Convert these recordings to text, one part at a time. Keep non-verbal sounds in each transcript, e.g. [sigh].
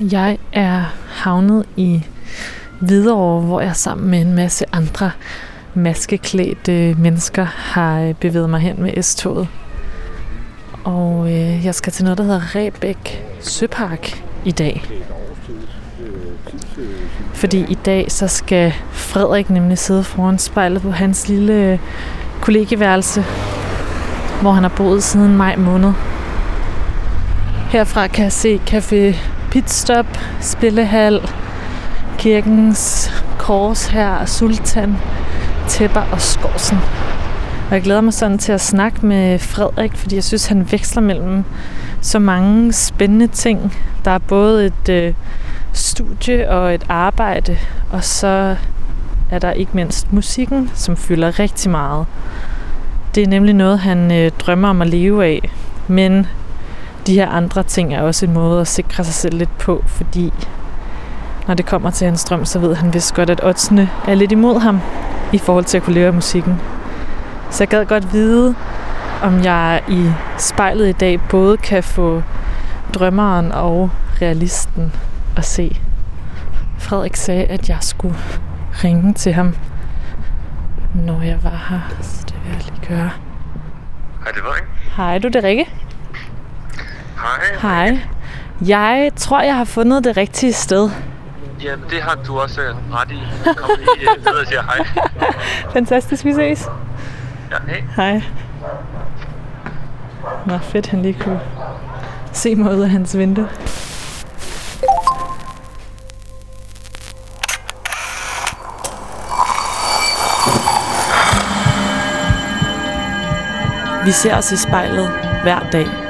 Jeg er havnet i Hvidovre, hvor jeg sammen med en masse andre maskeklædte mennesker har øh, bevæget mig hen med S-toget. Og øh, jeg skal til noget, der hedder Rebæk Søpark i dag. Fordi i dag så skal Frederik nemlig sidde foran spejlet på hans lille øh, kollegeværelse, hvor han har boet siden maj måned. Herfra kan jeg se Café Pitstop, Spillehal, Kirkens Kors her, Sultan, Tæpper og Skorsen. Og jeg glæder mig sådan til at snakke med Frederik, fordi jeg synes, han veksler mellem så mange spændende ting. Der er både et øh, studie og et arbejde, og så er der ikke mindst musikken, som fylder rigtig meget. Det er nemlig noget, han øh, drømmer om at leve af, men de her andre ting er også en måde at sikre sig selv lidt på, fordi når det kommer til hans drøm, så ved han vist godt, at oddsene er lidt imod ham i forhold til at kunne leve af musikken. Så jeg gad godt vide, om jeg i spejlet i dag både kan få drømmeren og realisten at se. Frederik sagde, at jeg skulle ringe til ham, når jeg var her. Så det vil jeg lige gøre. Hej, det var ikke. Hej, du det Rikke. Hej. Hej. Jeg tror, jeg har fundet det rigtige sted. Ja, det har du også øh, ret i. Kom lige øh, ned og siger hej. [laughs] Fantastisk, vi ses. Ja, hej. Hej. Nå, fedt, han lige kunne se mig ud af hans vindue. Vi ser os i spejlet hver dag.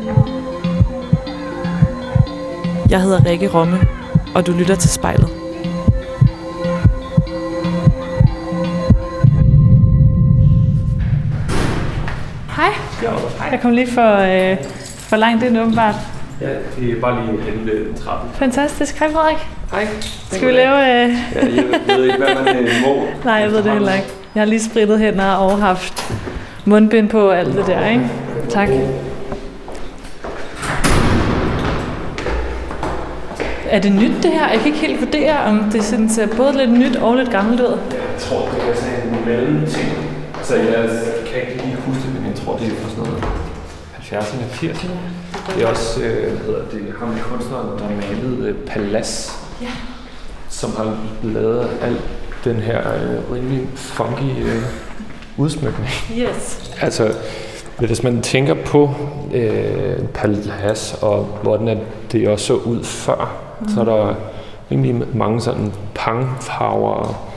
Jeg hedder Rikke Romme, og du lytter til spejlet. Hej. Jeg kom lige for, øh, for langt ind åbenbart. Ja, det er bare lige hen ved trappen. Fantastisk. Hej Frederik. Hej. Skal vi lave... Øh... Ja, jeg ved ikke, hvad man øh, må. [laughs] Nej, jeg ved det heller ikke. Jeg har lige spritet hænder og haft mundbind på og alt det der, ikke? Tak. Er det nyt det her? Jeg kan ikke helt vurdere, om det sådan ser både lidt nyt og lidt gammelt ud. Jeg tror, det er sådan en mellem ting. Så jeg kan ikke lige huske det, men jeg tror, det er fra sådan noget 70'erne og 80'erne. Det er også, øh, hvad hedder det, ham kunstneren, der malede øh, Palas. Ja. Som har lavet al den her øh, rimelig funky øh, udsmykning. Yes. Altså, hvis man tænker på øh, Palace og hvordan det også så ud før, mm. så er der rimelig mange sådan pangfarver.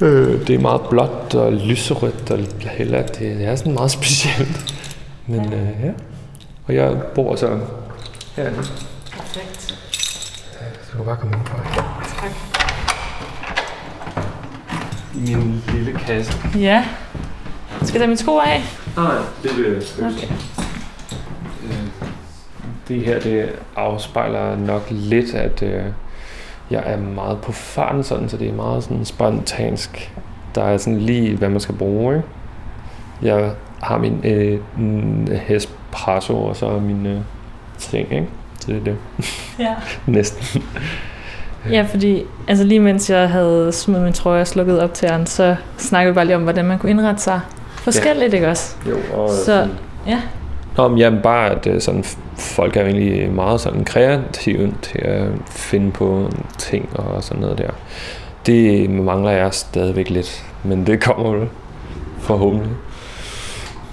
Øh, det er meget blåt og lyserødt og heller det er sådan meget [laughs] specielt. Men øh, ja. Og jeg bor så herinde. Perfekt. Så du bare komme ind på Tak. I min lille kasse. Ja. Skal jeg tage mine sko af? Nej, det vil jeg Okay. Det her, det afspejler nok lidt, at øh, jeg er meget på farten sådan, så det er meget sådan spontansk. Der er sådan lige, hvad man skal bruge, ikke? Jeg har min øh, espresso, og så min øh, ting, ikke? Det er det. Ja. [laughs] Næsten. Ja, fordi altså lige mens jeg havde smidt min trøje og slukket op til den, så snakkede vi bare lige om, hvordan man kunne indrette sig forskelligt, ikke også? Jo, og Så, sådan, ja. Men jamen bare, at øh, sådan, folk er egentlig meget sådan kreative til at finde på ting og sådan noget der. Det mangler jeg stadigvæk lidt, men det kommer vel forhåbentlig.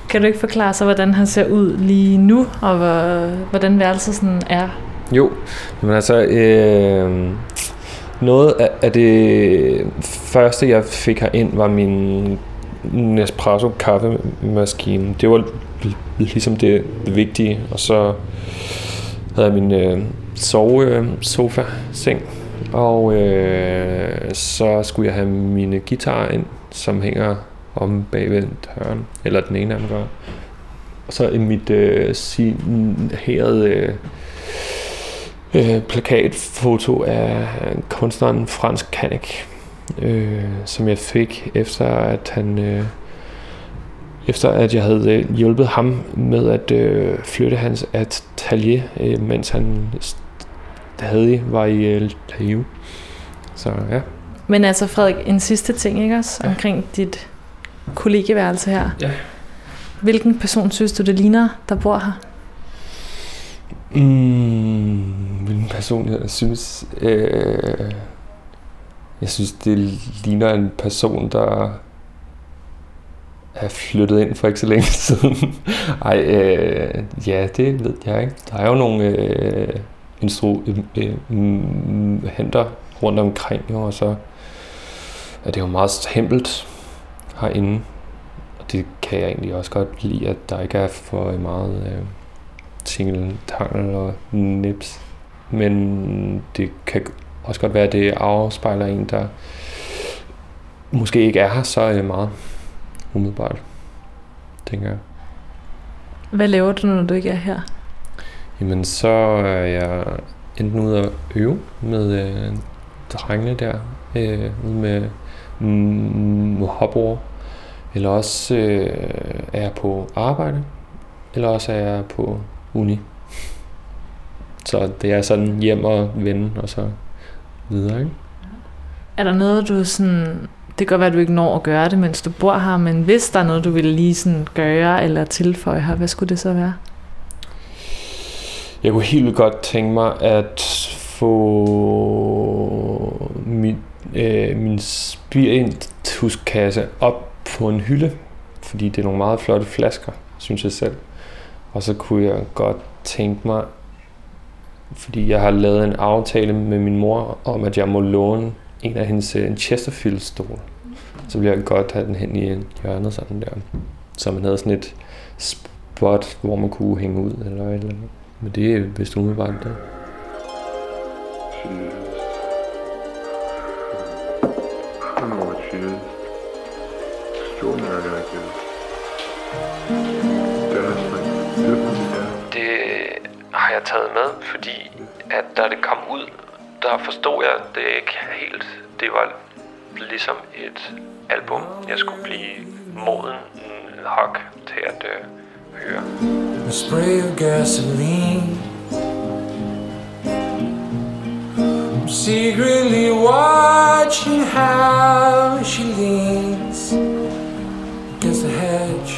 Kan du ikke forklare sig, hvordan han ser ud lige nu, og hvor, hvordan værelset sådan er? Jo, men altså, øh, noget af, af det første, jeg fik herind, var min Nespresso kaffemaskine. Det var ligesom det, det vigtige, og så havde jeg min øh, sove øh, sofa, seng. Og øh, så skulle jeg have mine guitarer ind, som hænger om bagved døren, eller den ene af dem gør. Og så i mit øh, signerede øh, øh, plakatfoto af kunstneren Frans Kanik, øh, som jeg fik efter at han øh, efter at jeg havde øh, hjulpet ham med at øh, flytte hans atelier, øh, mens han stadig var i øh, live. Så ja. Men altså Frederik, en sidste ting ikke også, ja. omkring dit kollegeværelse her. Ja. Hvilken person synes du, det ligner, der bor her? Mm, hvilken person jeg synes... Øh, jeg synes, det ligner en person, der er flyttet ind for ikke så længe [laughs] siden. Ej, øh, ja, det ved jeg ikke. Der er jo nogle øh, instrumenter øh, øh, henter rundt omkring, jo, og så er det jo meget stempelt herinde. Og det kan jeg egentlig også godt lide, at der ikke er for meget øh, tingle, tangel og nips. Men det kan også godt være, at det afspejler en, der måske ikke er her så øh, meget umiddelbart, tænker jeg. Hvad laver du, når du ikke er her? Jamen, så er jeg enten ude at øve med øh, drengene der, øh, ude med mm, hopper, eller også øh, er jeg på arbejde, eller også er jeg på uni. Så det er sådan hjem og vende, og så videre, ikke? Er der noget, du sådan... Det kan godt være, at du ikke når at gøre det, mens du bor her, men hvis der er noget, du vil lige sådan gøre eller tilføje her, hvad skulle det så være? Jeg kunne helt vildt godt tænke mig at få min, øh, min spirituskasse op på en hylde, fordi det er nogle meget flotte flasker, synes jeg selv. Og så kunne jeg godt tænke mig, fordi jeg har lavet en aftale med min mor om, at jeg må låne en af hendes øh, en Chesterfield-stol. Så ville jeg godt have den hen i hjørnet sådan der. Så man havde sådan et spot, hvor man kunne hænge ud eller et eller andet. Men det er vist umiddelbart det. Det har jeg taget med, fordi at da det kom ud, der forstod jeg det ikke helt. Det var ligesom et album, jeg skulle blive moden nok til at øh, høre. A spray of gasoline I'm secretly watching how she leans against the hedge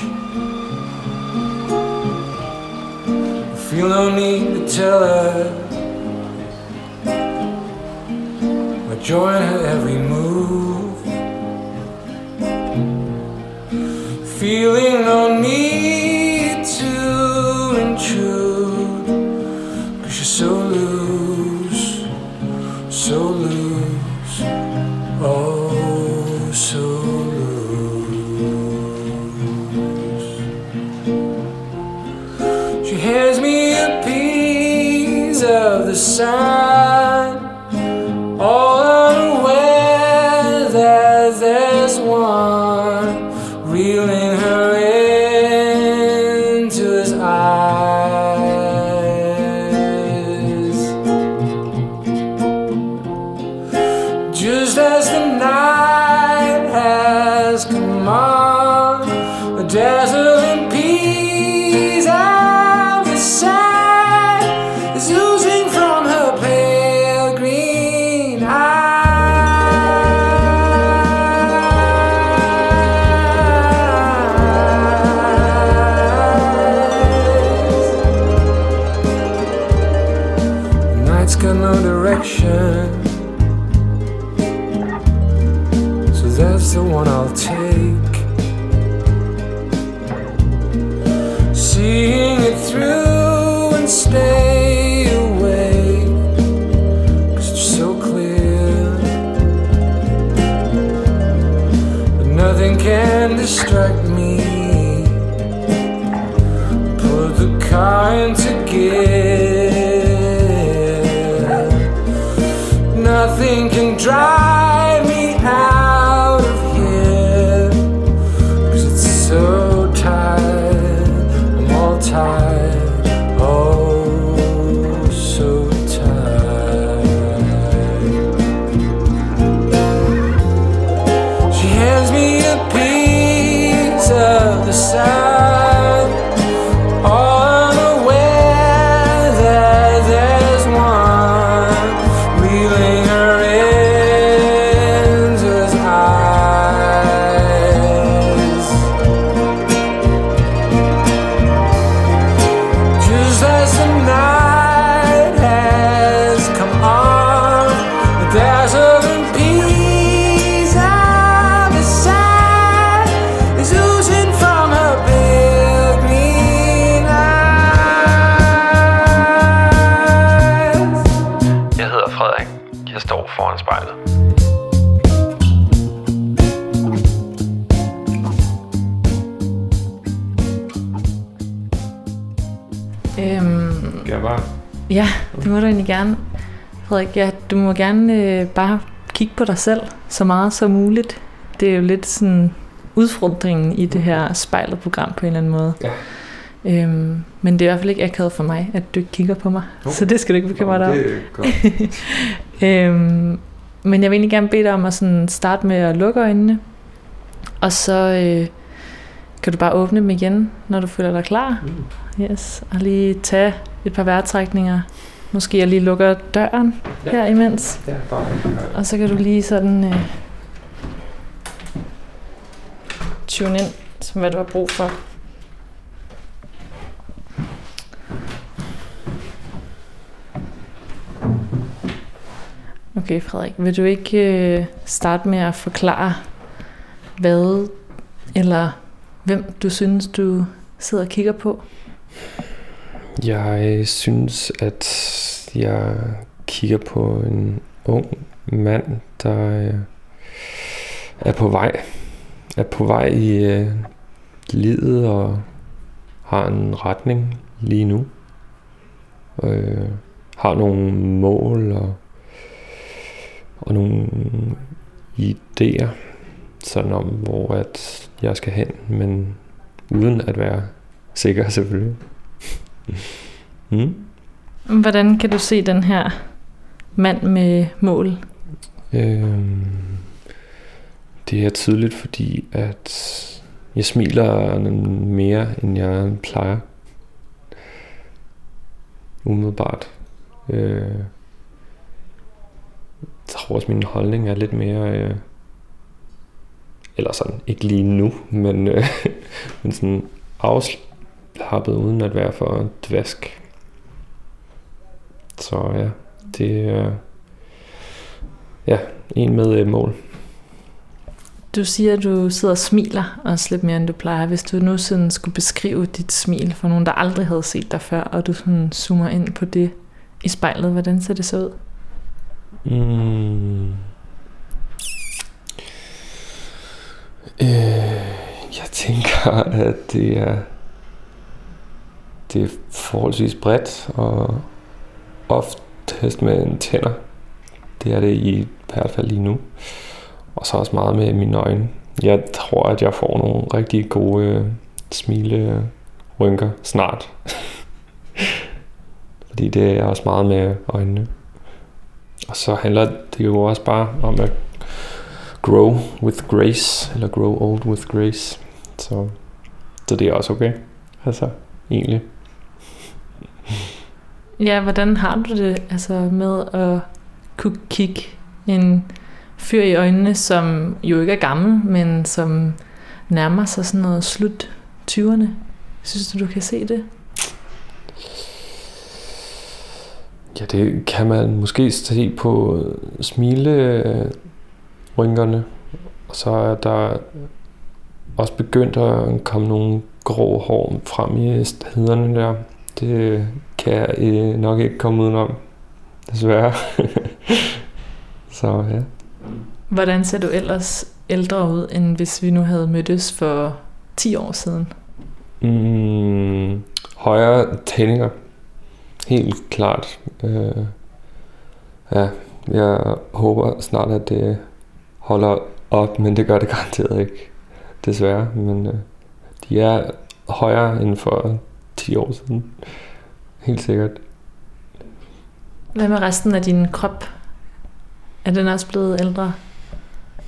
I feel no need to tell her I join her every move. Feeling no need to intrude Frederik, ja, du må gerne øh, bare kigge på dig selv så meget som muligt. Det er jo lidt sådan udfordringen i det her spejlet program på en eller anden måde. Ja. Øhm, men det er i hvert fald ikke akavet for mig, at du ikke kigger på mig. Okay. Så det skal du ikke bekymre dig om. [laughs] Øhm, men jeg vil egentlig gerne bede dig om at sådan starte med at lukke øjnene. Og så øh, kan du bare åbne dem igen, når du føler dig klar. Mm. Yes. Og lige tage et par vejrtrækninger. Måske jeg lige lukker døren Ja. her imens. Ja, bare. Og så kan du lige sådan øh, tune ind, som hvad du har brug for. Okay, Frederik, vil du ikke øh, starte med at forklare, hvad eller hvem du synes, du sidder og kigger på? Jeg synes, at jeg kigger på en ung mand, der øh, er på vej. Er på vej i øh, livet og har en retning lige nu. Øh, har nogle mål og, og nogle idéer, sådan om hvor at jeg skal hen, men uden at være sikker selvfølgelig. Mm. Hvordan kan du se den her mand med mål? Øhm, det er tydeligt, fordi at jeg smiler mere, end jeg plejer. Umiddelbart. Øh, jeg tror også, min holdning er lidt mere... Øh, eller sådan, ikke lige nu, men, øh, [laughs] men sådan afslappet, uden at være for dvask. Så ja, det er... Ja, en med øh, mål. Du siger, at du sidder og smiler også lidt mere, end du plejer. Hvis du nu sådan skulle beskrive dit smil for nogen, der aldrig havde set dig før, og du sådan zoomer ind på det i spejlet, hvordan ser det så ud? Mm. Øh, jeg tænker, at det er det er forholdsvis bredt og oftest med en tænder. Det er det i hvert fald lige nu. Og så også meget med mine øjne. Jeg tror, at jeg får nogle rigtig gode øh, smile øh, rynker snart. [laughs] Fordi det er også meget med øjnene. Og så handler det jo også bare om at grow with grace, eller grow old with grace. Så, så det er også okay. Altså, egentlig. Ja, hvordan har du det altså med at kunne kigge en fyr i øjnene, som jo ikke er gammel, men som nærmer sig sådan noget slut 20'erne? Synes du, du kan se det? Ja, det kan man måske se på smilerynkerne. Og så er der også begyndt at komme nogle grå hår frem i hederne der. Det kan jeg øh, nok ikke komme udenom, desværre. [laughs] så ja. Hvordan ser du ellers ældre ud, end hvis vi nu havde mødtes for 10 år siden? Mm, højere tændinger. Helt klart. Øh, ja, Jeg håber snart, at det holder op, men det gør det garanteret ikke, desværre. Men øh, de er højere end for 10 år siden. Helt sikkert. Hvad med resten af din krop? Er den også blevet ældre?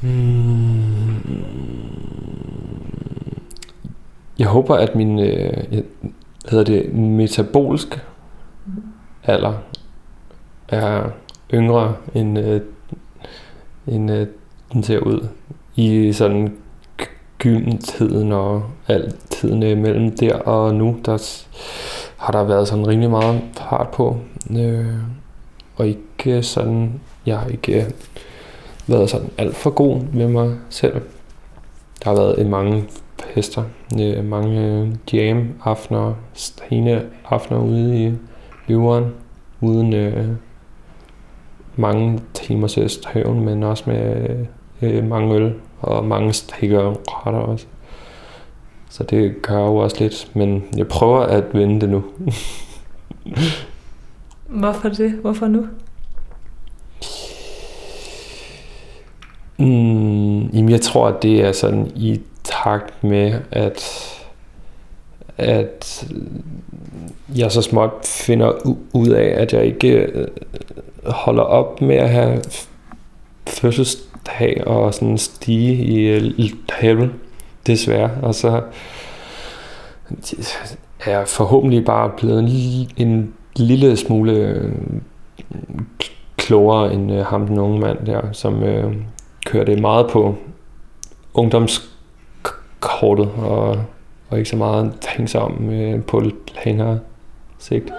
Mm. Jeg håber, at min øh, hedder det metabolsk alder er yngre end, øh, end øh, den ser ud i sådan gyldentiden og alt tiden øh, mellem der og nu, der har der været sådan rimelig meget fart på. Øh, og ikke øh, sådan, jeg har ikke øh, været sådan alt for god med mig selv. Der har været øh, mange fester, øh, mange øh, jam-aftener, stene aftener ude i løveren, uden øh, mange timers hævn, men også med øh, mange øl og mange stikkerretter også. Så det gør jo også lidt, men jeg prøver at vende det nu. [laughs] Hvorfor det? Hvorfor nu? Mm, jamen jeg tror, at det er sådan i takt med, at, at jeg så småt finder ud af, at jeg ikke øh, holder op med at have f- fødselsdag og sådan stige i øh, level, desværre. Og så øh, er jeg forhåbentlig bare blevet en, en lille smule øh, klogere end øh, ham den unge mand der, som øh, kørte meget på ungdomskortet og, og ikke så meget tænke sig om øh, på længere sigt.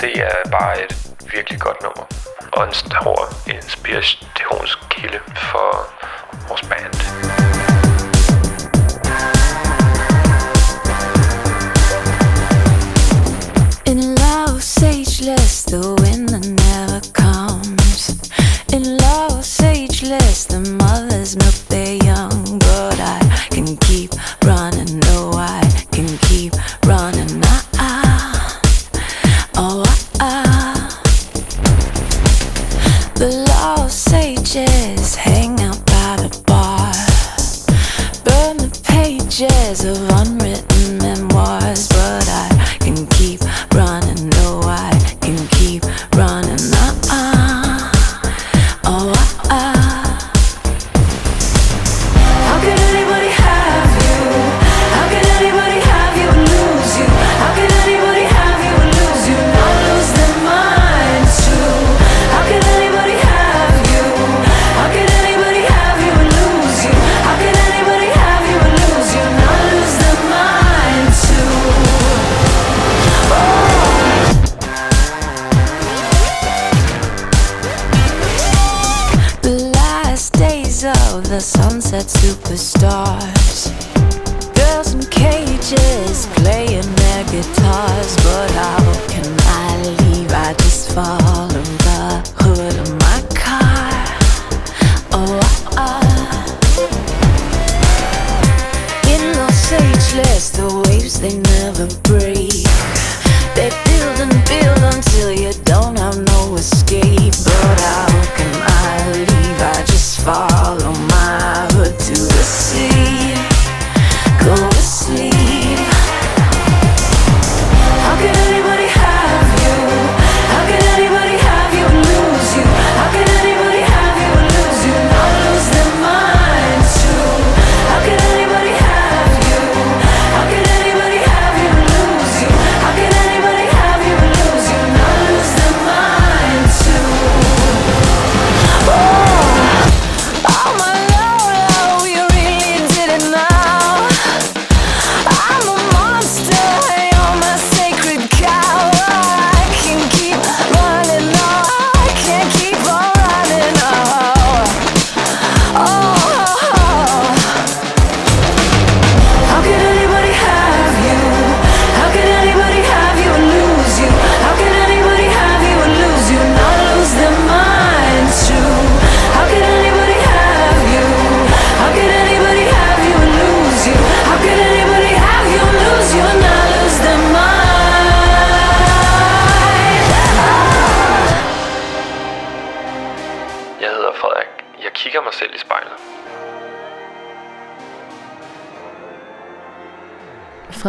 Det er bare et virkelig godt nummer. Og en stor inspirationskilde for vores band.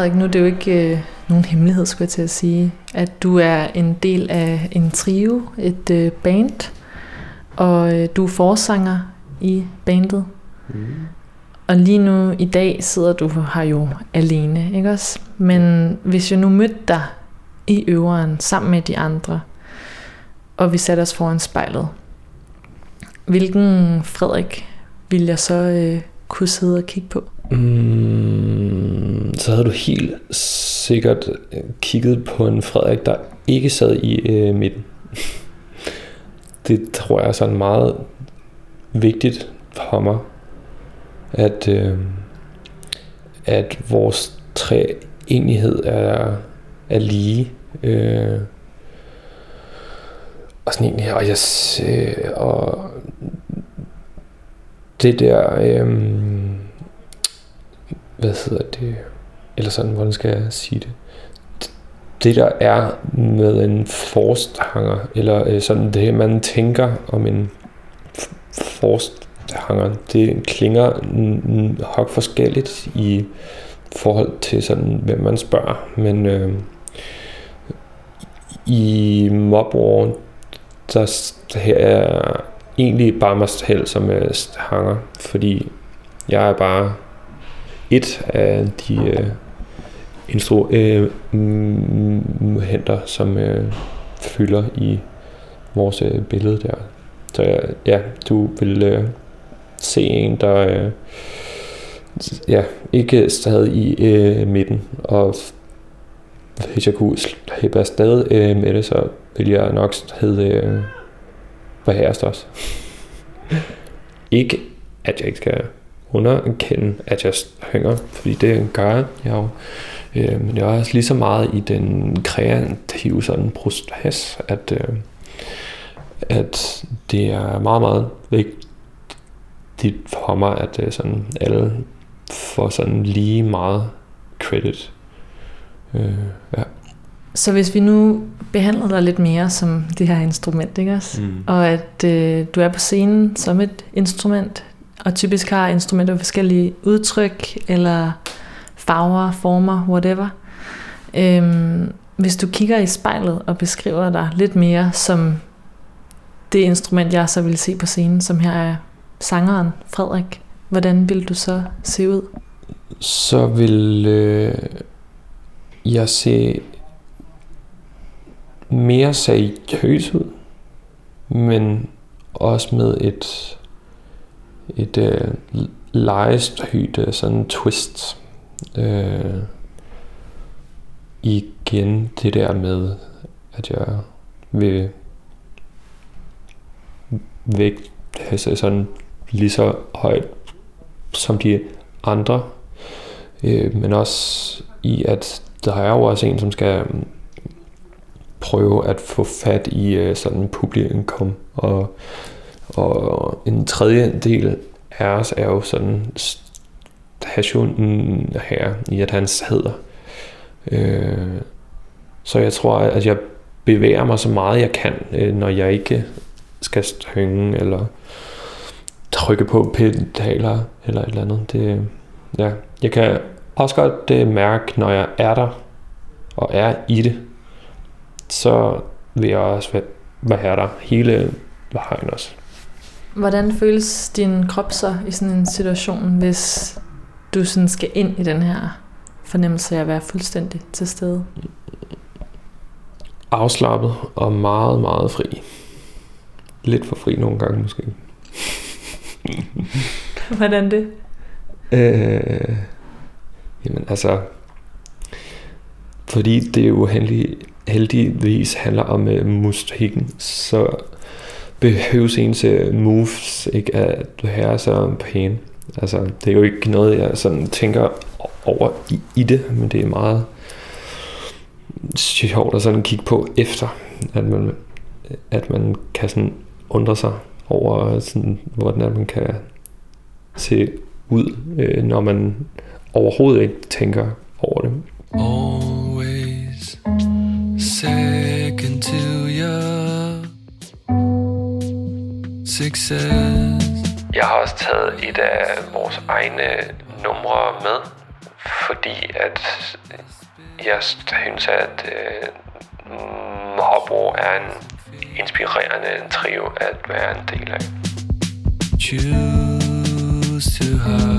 Frederik, nu er det jo ikke øh, nogen hemmelighed, skulle jeg til at sige, at du er en del af en trio, et øh, band, og øh, du er forsanger i bandet. Mm. Og lige nu i dag sidder du her jo alene, ikke også? Men hvis jeg nu mødte dig i øveren sammen med de andre, og vi satte os foran spejlet, hvilken Frederik vil jeg så øh, kunne sidde og kigge på? Mm, så havde du helt sikkert øh, kigget på en Frederik, der ikke sad i øh, midten. Det tror jeg er sådan meget vigtigt for mig, at, øh, at vores tre enighed er, er lige. Øh, og sådan egentlig, og jeg øh, og det der, øh, hvad hedder det, eller sådan, hvordan skal jeg sige det? Det der er med en forsthanger, eller øh, sådan det, man tænker om en forsthanger, det klinger nok forskelligt i forhold til sådan, hvem man spørger. Men øh, i Mobwar, der her er egentlig bare mig selv som øh, hanger, fordi jeg er bare et af de øh, instrumenter, øh, som øh, fylder i vores øh, billede der. Så øh, ja, du vil øh, se en, der øh, ja, ikke sad i øh, midten, og hvis jeg kunne slippe afsted øh, med det, så vil jeg nok hedde øh, Værherrest også. [laughs] ikke, at jeg ikke skal underkende, at jeg synger, fordi det gør jeg jo. Øh, men jeg er også lige så meget i den kreative sådan proces, at, øh, at det er meget, meget vigtigt for mig, at øh, sådan alle får sådan lige meget credit. Øh, ja. Så hvis vi nu behandler dig lidt mere som det her instrument, ikke også? Mm. Og at øh, du er på scenen som et instrument, og typisk har instrumenter forskellige udtryk, eller farver, former, whatever. Øhm, hvis du kigger i spejlet og beskriver dig lidt mere som det instrument, jeg så vil se på scenen, som her er sangeren Frederik, hvordan vil du så se ud? så vil øh, jeg se mere seriøs ud, men også med et et øh, lejestyrt sådan twist. Øh, igen det der med, at jeg vil vægt altså sådan lige så højt som de andre. Øh, men også i at der er jo også en som skal prøve at få fat i øh, sådan publikum og og en tredje del af os er jo sådan passionen her i at han hedder øh, så jeg tror at jeg bevæger mig så meget jeg kan øh, når jeg ikke skal synge eller trykke på pedaler eller et eller andet. Det, ja. Jeg kan også godt øh, mærke, når jeg er der og er i det, så vil jeg også være, være der hele vejen også. Hvordan føles din krop så i sådan en situation, hvis du sådan skal ind i den her fornemmelse af at være fuldstændig til stede? Afslappet og meget, meget fri. Lidt for fri nogle gange måske. [laughs] Hvordan det? Øh, jamen altså, fordi det jo heldig, heldigvis handler om øh, musikken, så behøves ens øh, moves ikke at være så pæne. Altså, det er jo ikke noget, jeg sådan tænker over i, i det, men det er meget sjovt at sådan kigge på efter, at man, at man kan sådan undre sig over, sådan, hvordan man kan se ud, øh, når man overhovedet ikke tænker over det. Always second to your success. Jeg har også taget et af vores egne numre med, fordi at jeg synes, at øh, Hobro er en inspirerende trio at være en del af. choose to hide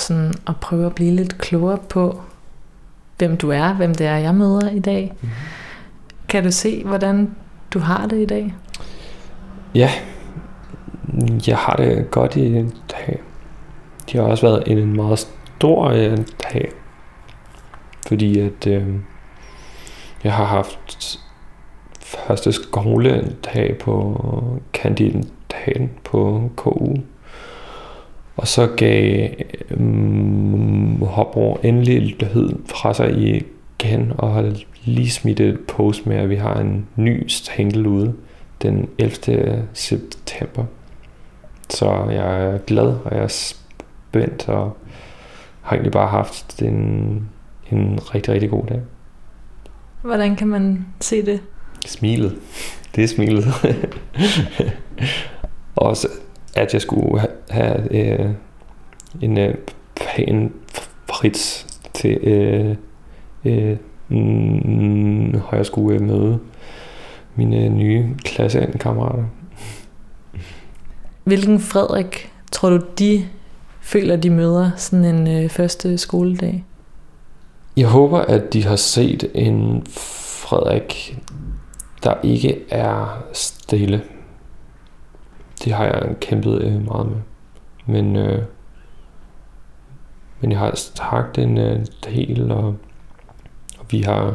sådan at prøve at blive lidt klogere på, hvem du er, hvem det er, jeg møder i dag. Mm-hmm. Kan du se, hvordan du har det i dag? Ja, jeg har det godt i en dag. Det har også været en meget stor øh, dag. Fordi at øh, jeg har haft første skoledag på kandidaten på KU. Og så gav um, Hopro endelig lyd fra sig igen og har lige smidt et post med, at vi har en ny single ude den 11. september. Så jeg er glad, og jeg er spændt, og har egentlig bare haft en, en rigtig, rigtig god dag. Hvordan kan man se det? Smilet. Det er smilet. [laughs] Også at jeg skulle ha- have øh, en øh, pæn frit til øh, øh, hvor jeg skulle øh, møde mine nye klassekammerater. Hvilken Frederik tror du, de føler, de møder sådan en øh, første skoledag? Jeg håber, at de har set en Frederik, der ikke er stille. Det har jeg kæmpet øh, meget med. Men, øh, men jeg har takt en øh, del, og vi har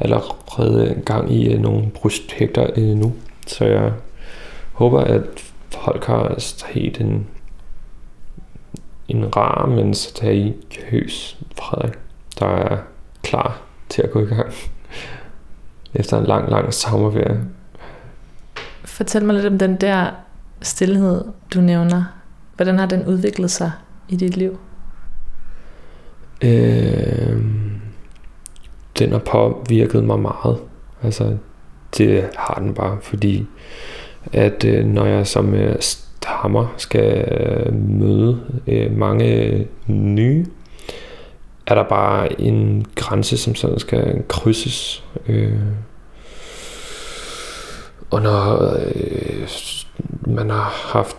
allerede gang i øh, nogle projekter øh, nu, så jeg håber, at folk har helt en, en rar, men seriøs Frederik, der er klar til at gå i gang [laughs] efter en lang, lang sommerferie. Fortæl mig lidt om den der stillhed, du nævner. Hvordan har den udviklet sig i dit liv? Øh, den har påvirket mig meget. Altså, det har den bare, fordi at øh, når jeg som øh, stammer skal øh, møde øh, mange øh, nye, er der bare en grænse, som sådan skal krydses. Øh, og når øh, man har haft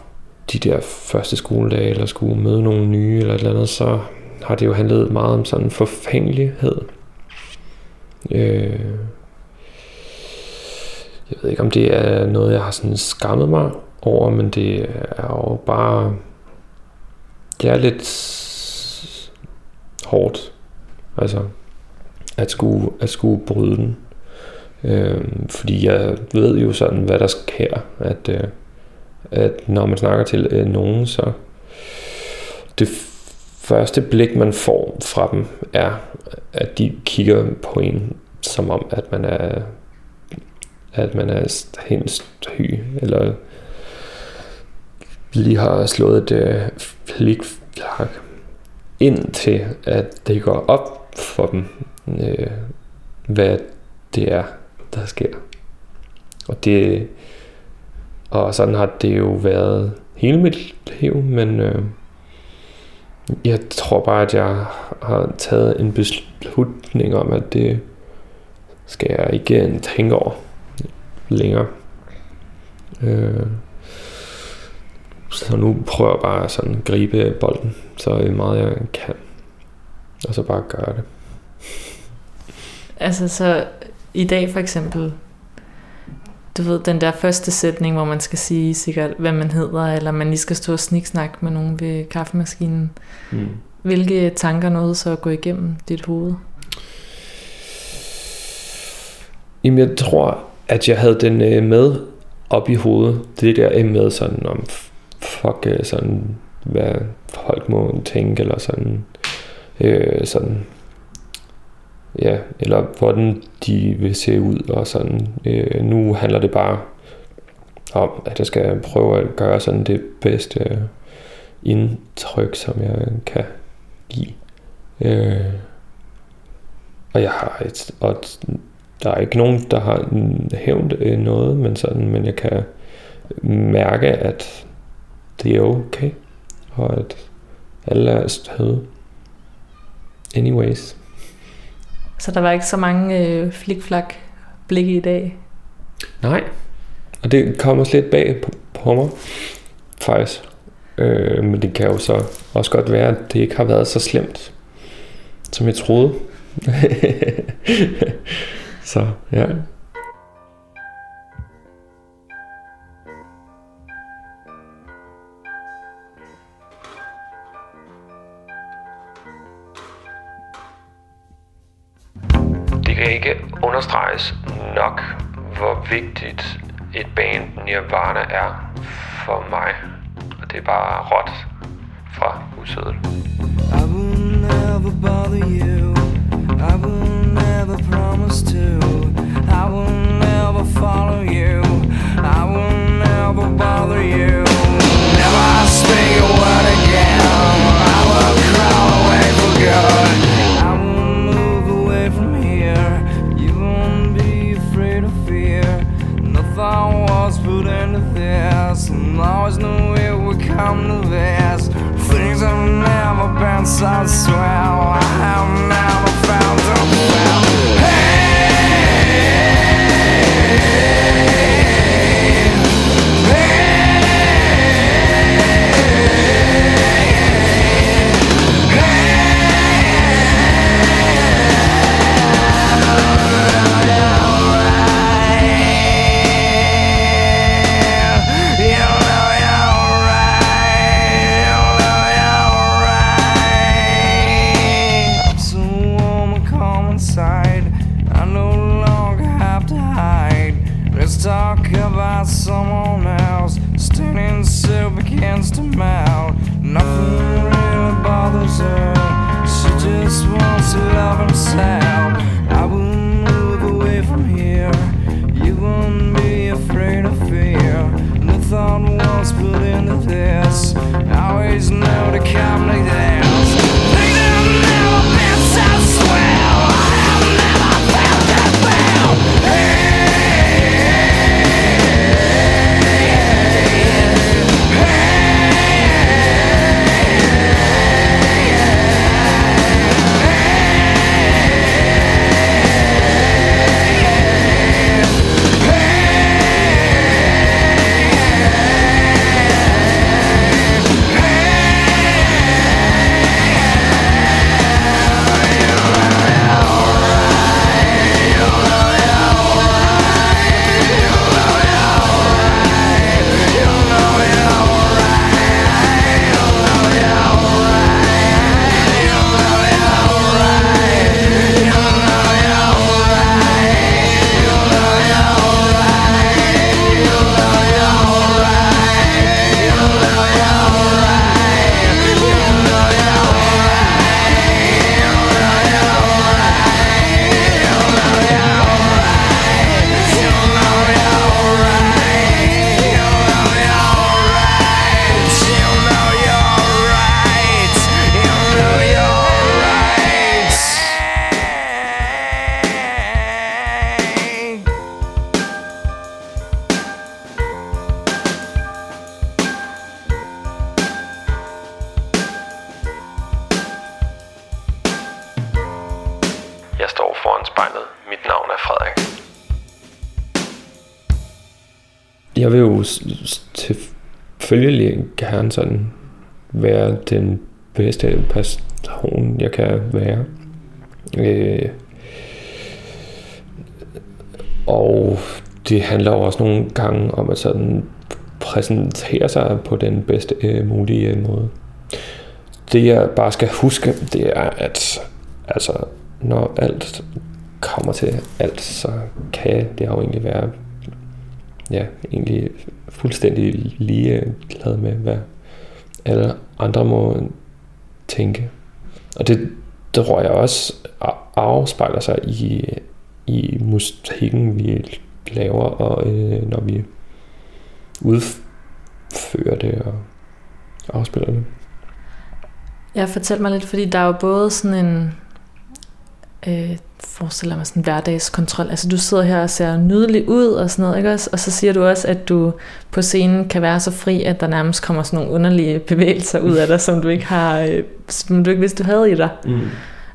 de der første skoledage, eller skulle møde nogle nye, eller et eller andet, så har det jo handlet meget om sådan forfængelighed. Øh, jeg ved ikke, om det er noget, jeg har sådan skammet mig over, men det er jo bare... Det er lidt hårdt, altså, at skulle, at skulle bryde den. Øh, fordi jeg ved jo sådan, hvad der sker, at, øh, at når man snakker til øh, nogen, så det første blik, man får fra dem, er, at de kigger på en, som om, at man er at man er helt syg, eller lige har slået et øh, flikflak, indtil at det går op for dem, øh, hvad det er, der sker. Og det og sådan har det jo været hele mit liv, men øh, jeg tror bare, at jeg har taget en beslutning om, at det skal jeg ikke tænke over længere. Øh, så nu prøver jeg bare sådan at gribe bolden, så meget jeg kan. Og så bare gøre det. Altså så i dag for eksempel, du ved, den der første sætning, hvor man skal sige sikkert, hvad man hedder, eller man lige skal stå og sniksnakke med nogen ved kaffemaskinen. Mm. Hvilke tanker nåede så at gå igennem dit hoved? Jamen, jeg tror, at jeg havde den øh, med op i hovedet. Det der med sådan om, fuck, øh, sådan, hvad folk må tænke, eller sådan, øh, sådan, ja, eller hvordan de vil se ud, og sådan. Øh, nu handler det bare om, at jeg skal prøve at gøre sådan det bedste øh, indtryk, som jeg kan give. Øh, og jeg har et, og der er ikke nogen, der har hævnt øh, noget, men, sådan, men jeg kan mærke, at det er okay, og at alle er støde. Anyways. Så der var ikke så mange øh, flikflak blikke i dag? Nej, og det kommer lidt bag på, på mig, faktisk. Øh, men det kan jo så også godt være, at det ikke har været så slemt, som jeg troede. [laughs] så ja. Kan ikke understreges nok, hvor vigtigt et band Nirvana er for mig. Og det er bare råt fra usødet. I will never bother you. I will never promise to. Gerne sådan være den bedste person, jeg kan være. Øh, og det handler jo også nogle gange om at sådan præsentere sig på den bedste øh, mulige øh, måde. Det jeg bare skal huske, det er, at altså, når alt kommer til alt, så kan det jo egentlig være ja, egentlig fuldstændig lige øh, glad med, hvad alle andre må tænke. Og det tror jeg også afspejler sig i, i musikken, vi laver, og øh, når vi udfører det og afspiller det. Ja, fortæl mig lidt, fordi der er jo både sådan en, øh, forestiller mig sådan en hverdagskontrol. Altså du sidder her og ser nydelig ud og sådan noget, ikke også? Og så siger du også, at du på scenen kan være så fri, at der nærmest kommer sådan nogle underlige bevægelser ud af dig, som du ikke har, øh, som du ikke vidste, du havde i dig. Mm.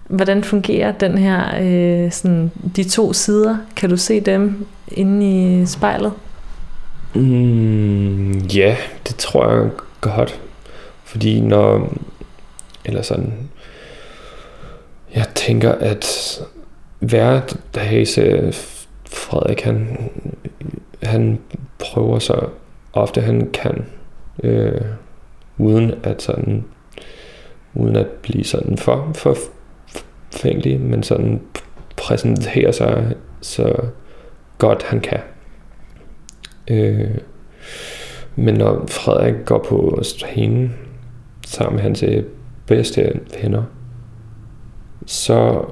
Hvordan fungerer den her, øh, sådan, de to sider? Kan du se dem inde i spejlet? Mm, ja, det tror jeg godt. Fordi når... Eller sådan... Jeg tænker, at hver Hase Frederik, han, han prøver så ofte han kan, øh, uden at sådan, uden at blive sådan for, forfængelig, men sådan præsentere sig så godt han kan. Øh, men når Frederik går på scenen sammen med hans øh, bedste venner, så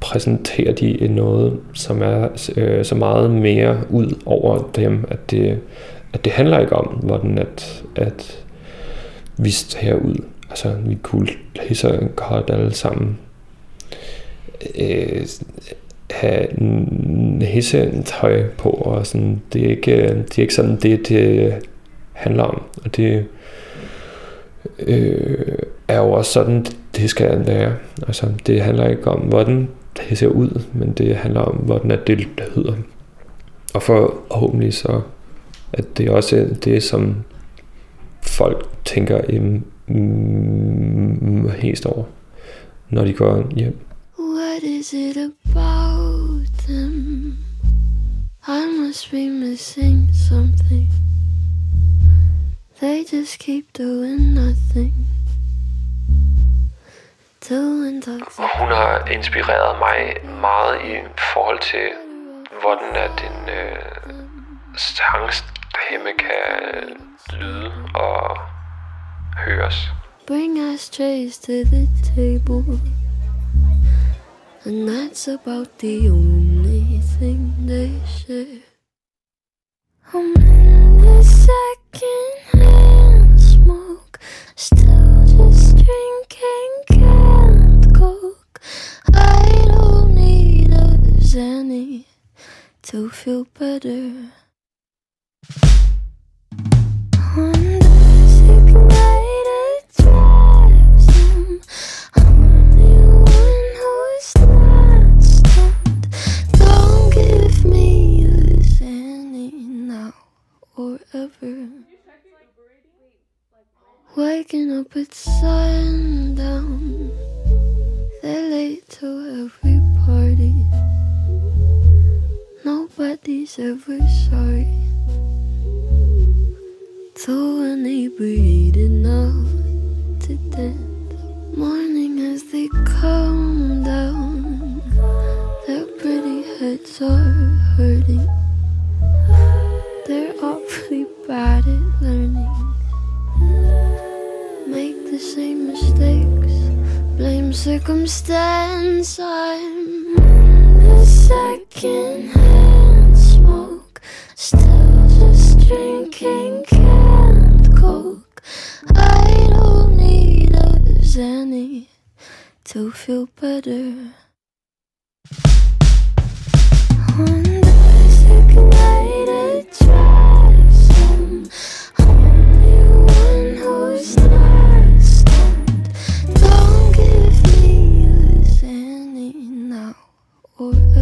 præsenterer de noget, som er øh, så meget mere ud over dem, at det, at det handler ikke om, hvordan at, at vi ser ud. Altså, vi kunne så godt alle sammen øh, have hisse tøj på, og sådan, det er ikke, det er ikke sådan det, det handler om. Og det øh, er jo også sådan, det skal være. Altså, det handler ikke om, hvordan det ser ud, men det handler om, hvordan det lyder. Og forhåbentlig så, at det også er det, som folk tænker im, mm, helt over, når de går hjem. What is it about them? I must be missing something. They just keep doing nothing. Hun har inspireret mig meget i forhold til, hvordan at en øh, sangstemme kan lyde og høres. Bring ashtrays to the table. And that's about the only thing they share. I'm in the secondhand smoke. Still just drinking canned coke. I don't need a Xanny to feel better. Or ever. Waking up at sundown. They're late to every party. Nobody's ever sorry. Too inebriated now to dance. Morning as they come down. Their pretty heads are hurting. Bad at learning. Make the same mistakes. Blame circumstance. I'm the second hand smoke. Still just drinking canned coke. I don't need a Xanny to feel better. On this ignited drives or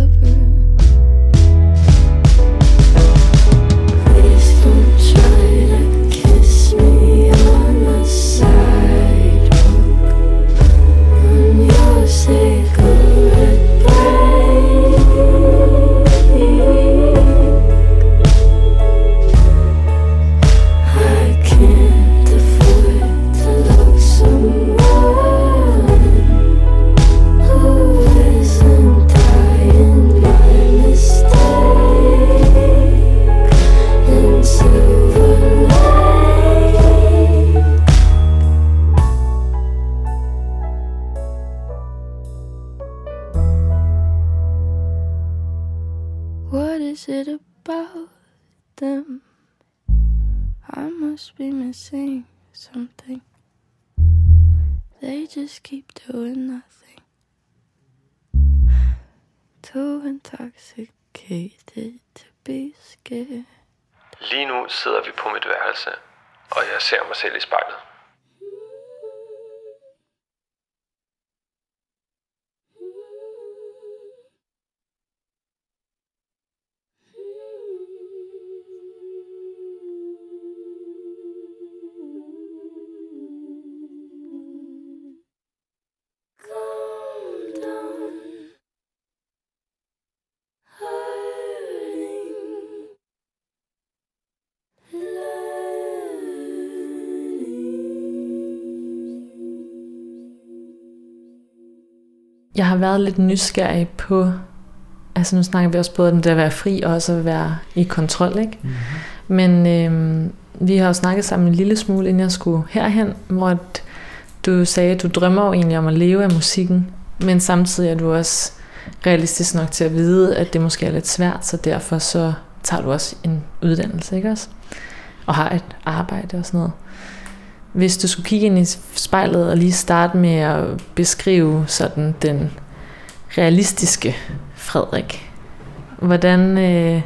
them? I must be missing something. They just keep doing nothing. Too intoxicated to be scared. Lige nu sidder vi på mit værelse, og jeg ser mig selv i spejlet. Været lidt nysgerrig på, altså nu snakker vi også både om det at være fri og også at være i kontrol, ikke? Mm-hmm. Men øhm, vi har jo snakket sammen en lille smule, inden jeg skulle herhen, hvor du sagde, at du drømmer jo egentlig om at leve af musikken, men samtidig er du også realistisk nok til at vide, at det måske er lidt svært, så derfor så tager du også en uddannelse, ikke også? Og har et arbejde og sådan noget. Hvis du skulle kigge ind i spejlet og lige starte med at beskrive sådan den realistiske Frederik, hvordan øh,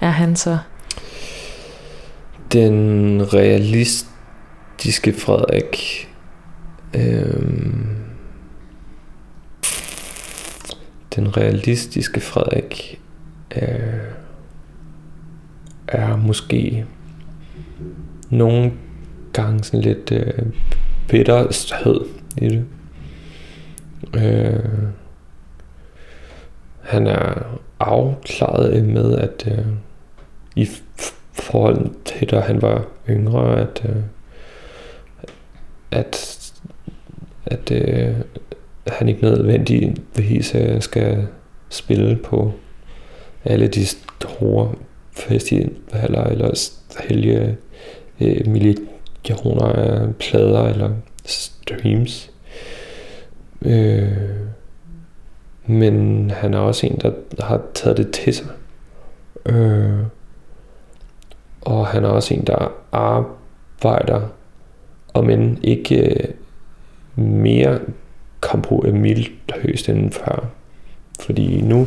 er han så? Den realistiske Frederik øhm, Den realistiske Frederik øh, er måske nogle gange sådan lidt øh, bitterhed i det. Øh, han er afklaret med, at øh, i forhold til da han var yngre, at øh, at at øh, han ikke nødvendigvis øh, skal spille på alle de store festivaler eller sælge øh, millioner af plader eller streams. Øh, men han er også en, der har taget det til sig. Øh, og han er også en, der arbejder, om men ikke øh, mere kompromisløst øh, end før. Fordi nu,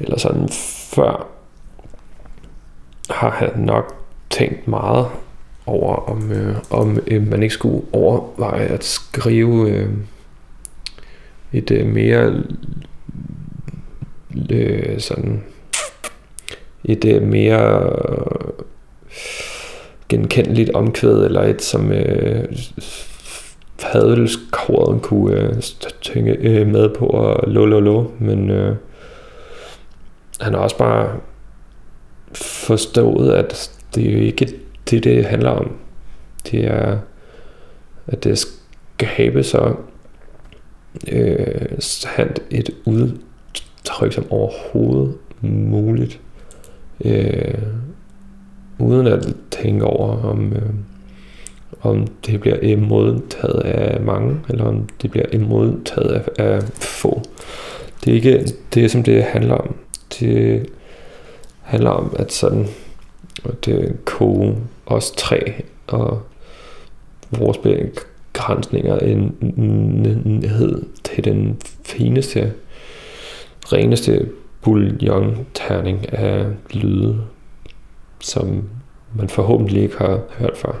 eller sådan før, har han nok tænkt meget over, om, øh, om øh, man ikke skulle overveje at skrive øh, et øh, mere øh, sådan et øh, mere genkendeligt omkvæd, eller et som øh, fadelskoren kunne øh, tænke øh, med på og lo lo lo, men øh, han har også bare forstået, at det er jo ikke det, det handler om. Det er, at det skabe så øh, sandt et udtryk som overhovedet muligt. Øh, uden at tænke over, om, øh, om det bliver modtaget af mange, eller om det bliver modtaget af, af få. Det er ikke det, som det handler om. Det handler om, at sådan det koge os tre og vores begrænsninger en ned til den fineste, reneste bouillon-terning af lyde, som man forhåbentlig ikke har hørt før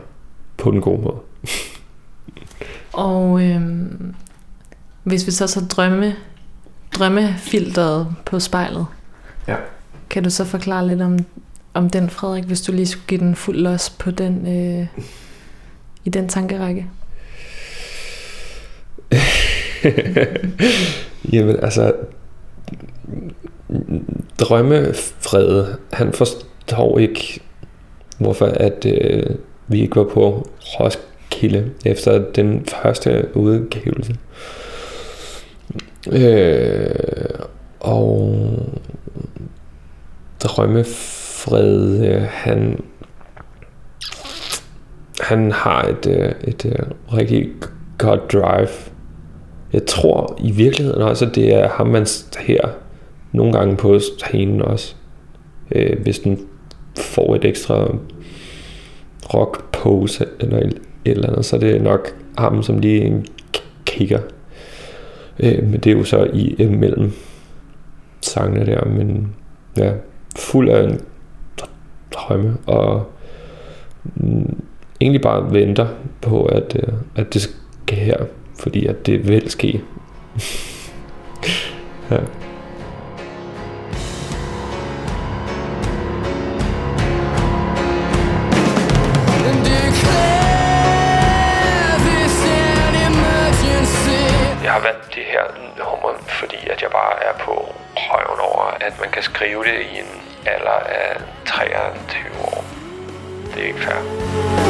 på den gode måde. [laughs] Og øhm, hvis vi så så drømme, drømmefilteret på spejlet, Ja. kan du så forklare lidt om, om den, Frederik, hvis du lige skulle give den fuld los på den, øh, i den tankerække? [laughs] Jamen altså, drømmefred, han forstår ikke, hvorfor at øh, vi ikke var på Roskilde efter den første udgivelse. Øh, og drømmefred, øh, han han har et, øh, et, et rigtig godt drive. Jeg tror i virkeligheden også, at det er ham, man her nogle gange på scenen også. Øh, hvis den får et ekstra rock pose eller et eller andet, så er det nok ham, som lige kigger. Øh, men det er jo så i øh, imellem sangene der, men ja, fuld af en drømme, og mm, egentlig bare venter på, at, øh, at det sker her, fordi at det vil ske. [laughs] ja. Jeg har valgt det her nummer, fordi at jeg bare er på røven over, at man kan skrive det i en alder af 23 år. Det er ikke fair.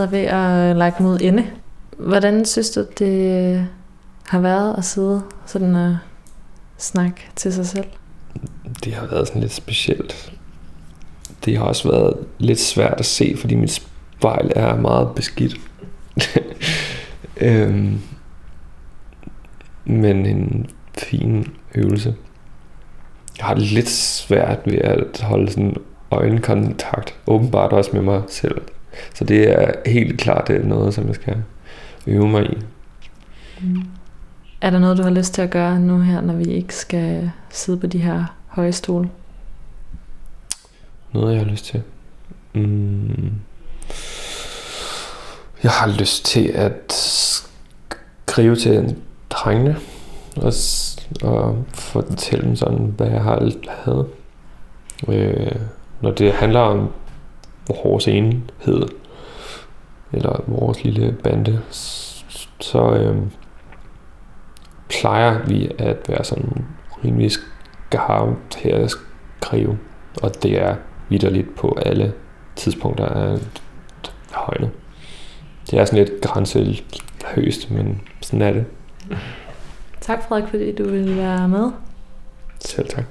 Spejlet er ved at øh, lægge mod ende. Hvordan synes du, det øh, har været at sidde sådan og snakke til sig selv? Det har været sådan lidt specielt. Det har også været lidt svært at se, fordi mit spejl er meget beskidt. [laughs] øhm, men en fin øvelse. Jeg har det lidt svært ved at holde sådan øjenkontakt, åbenbart også med mig selv. Så det er helt klart det noget, som jeg skal øve mig i. Er der noget, du har lyst til at gøre nu her, når vi ikke skal sidde på de her høje stole? Noget, jeg har lyst til. Mm. Jeg har lyst til at skrive til drengene og, og fortælle dem sådan, hvad jeg har havde. Øh, når det handler om vores enhed, eller vores lille bande, så øh, plejer vi at være sådan rimelig skarpe til at skrive. Og det er vidderligt på alle tidspunkter af højne. Det er sådan lidt grænseløst, men sådan er det. Tak Frederik, fordi du ville være med. Selv tak.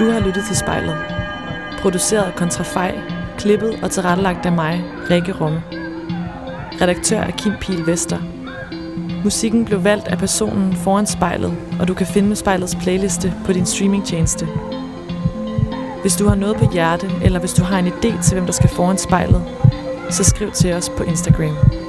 Du har lyttet til spejlet. Produceret af Kontrafej, klippet og tilrettelagt af mig, Rikke Rumme. Redaktør er Kim Pil Vester. Musikken blev valgt af personen foran spejlet, og du kan finde spejlets playliste på din streamingtjeneste. Hvis du har noget på hjerte, eller hvis du har en idé til, hvem der skal foran spejlet, så skriv til os på Instagram.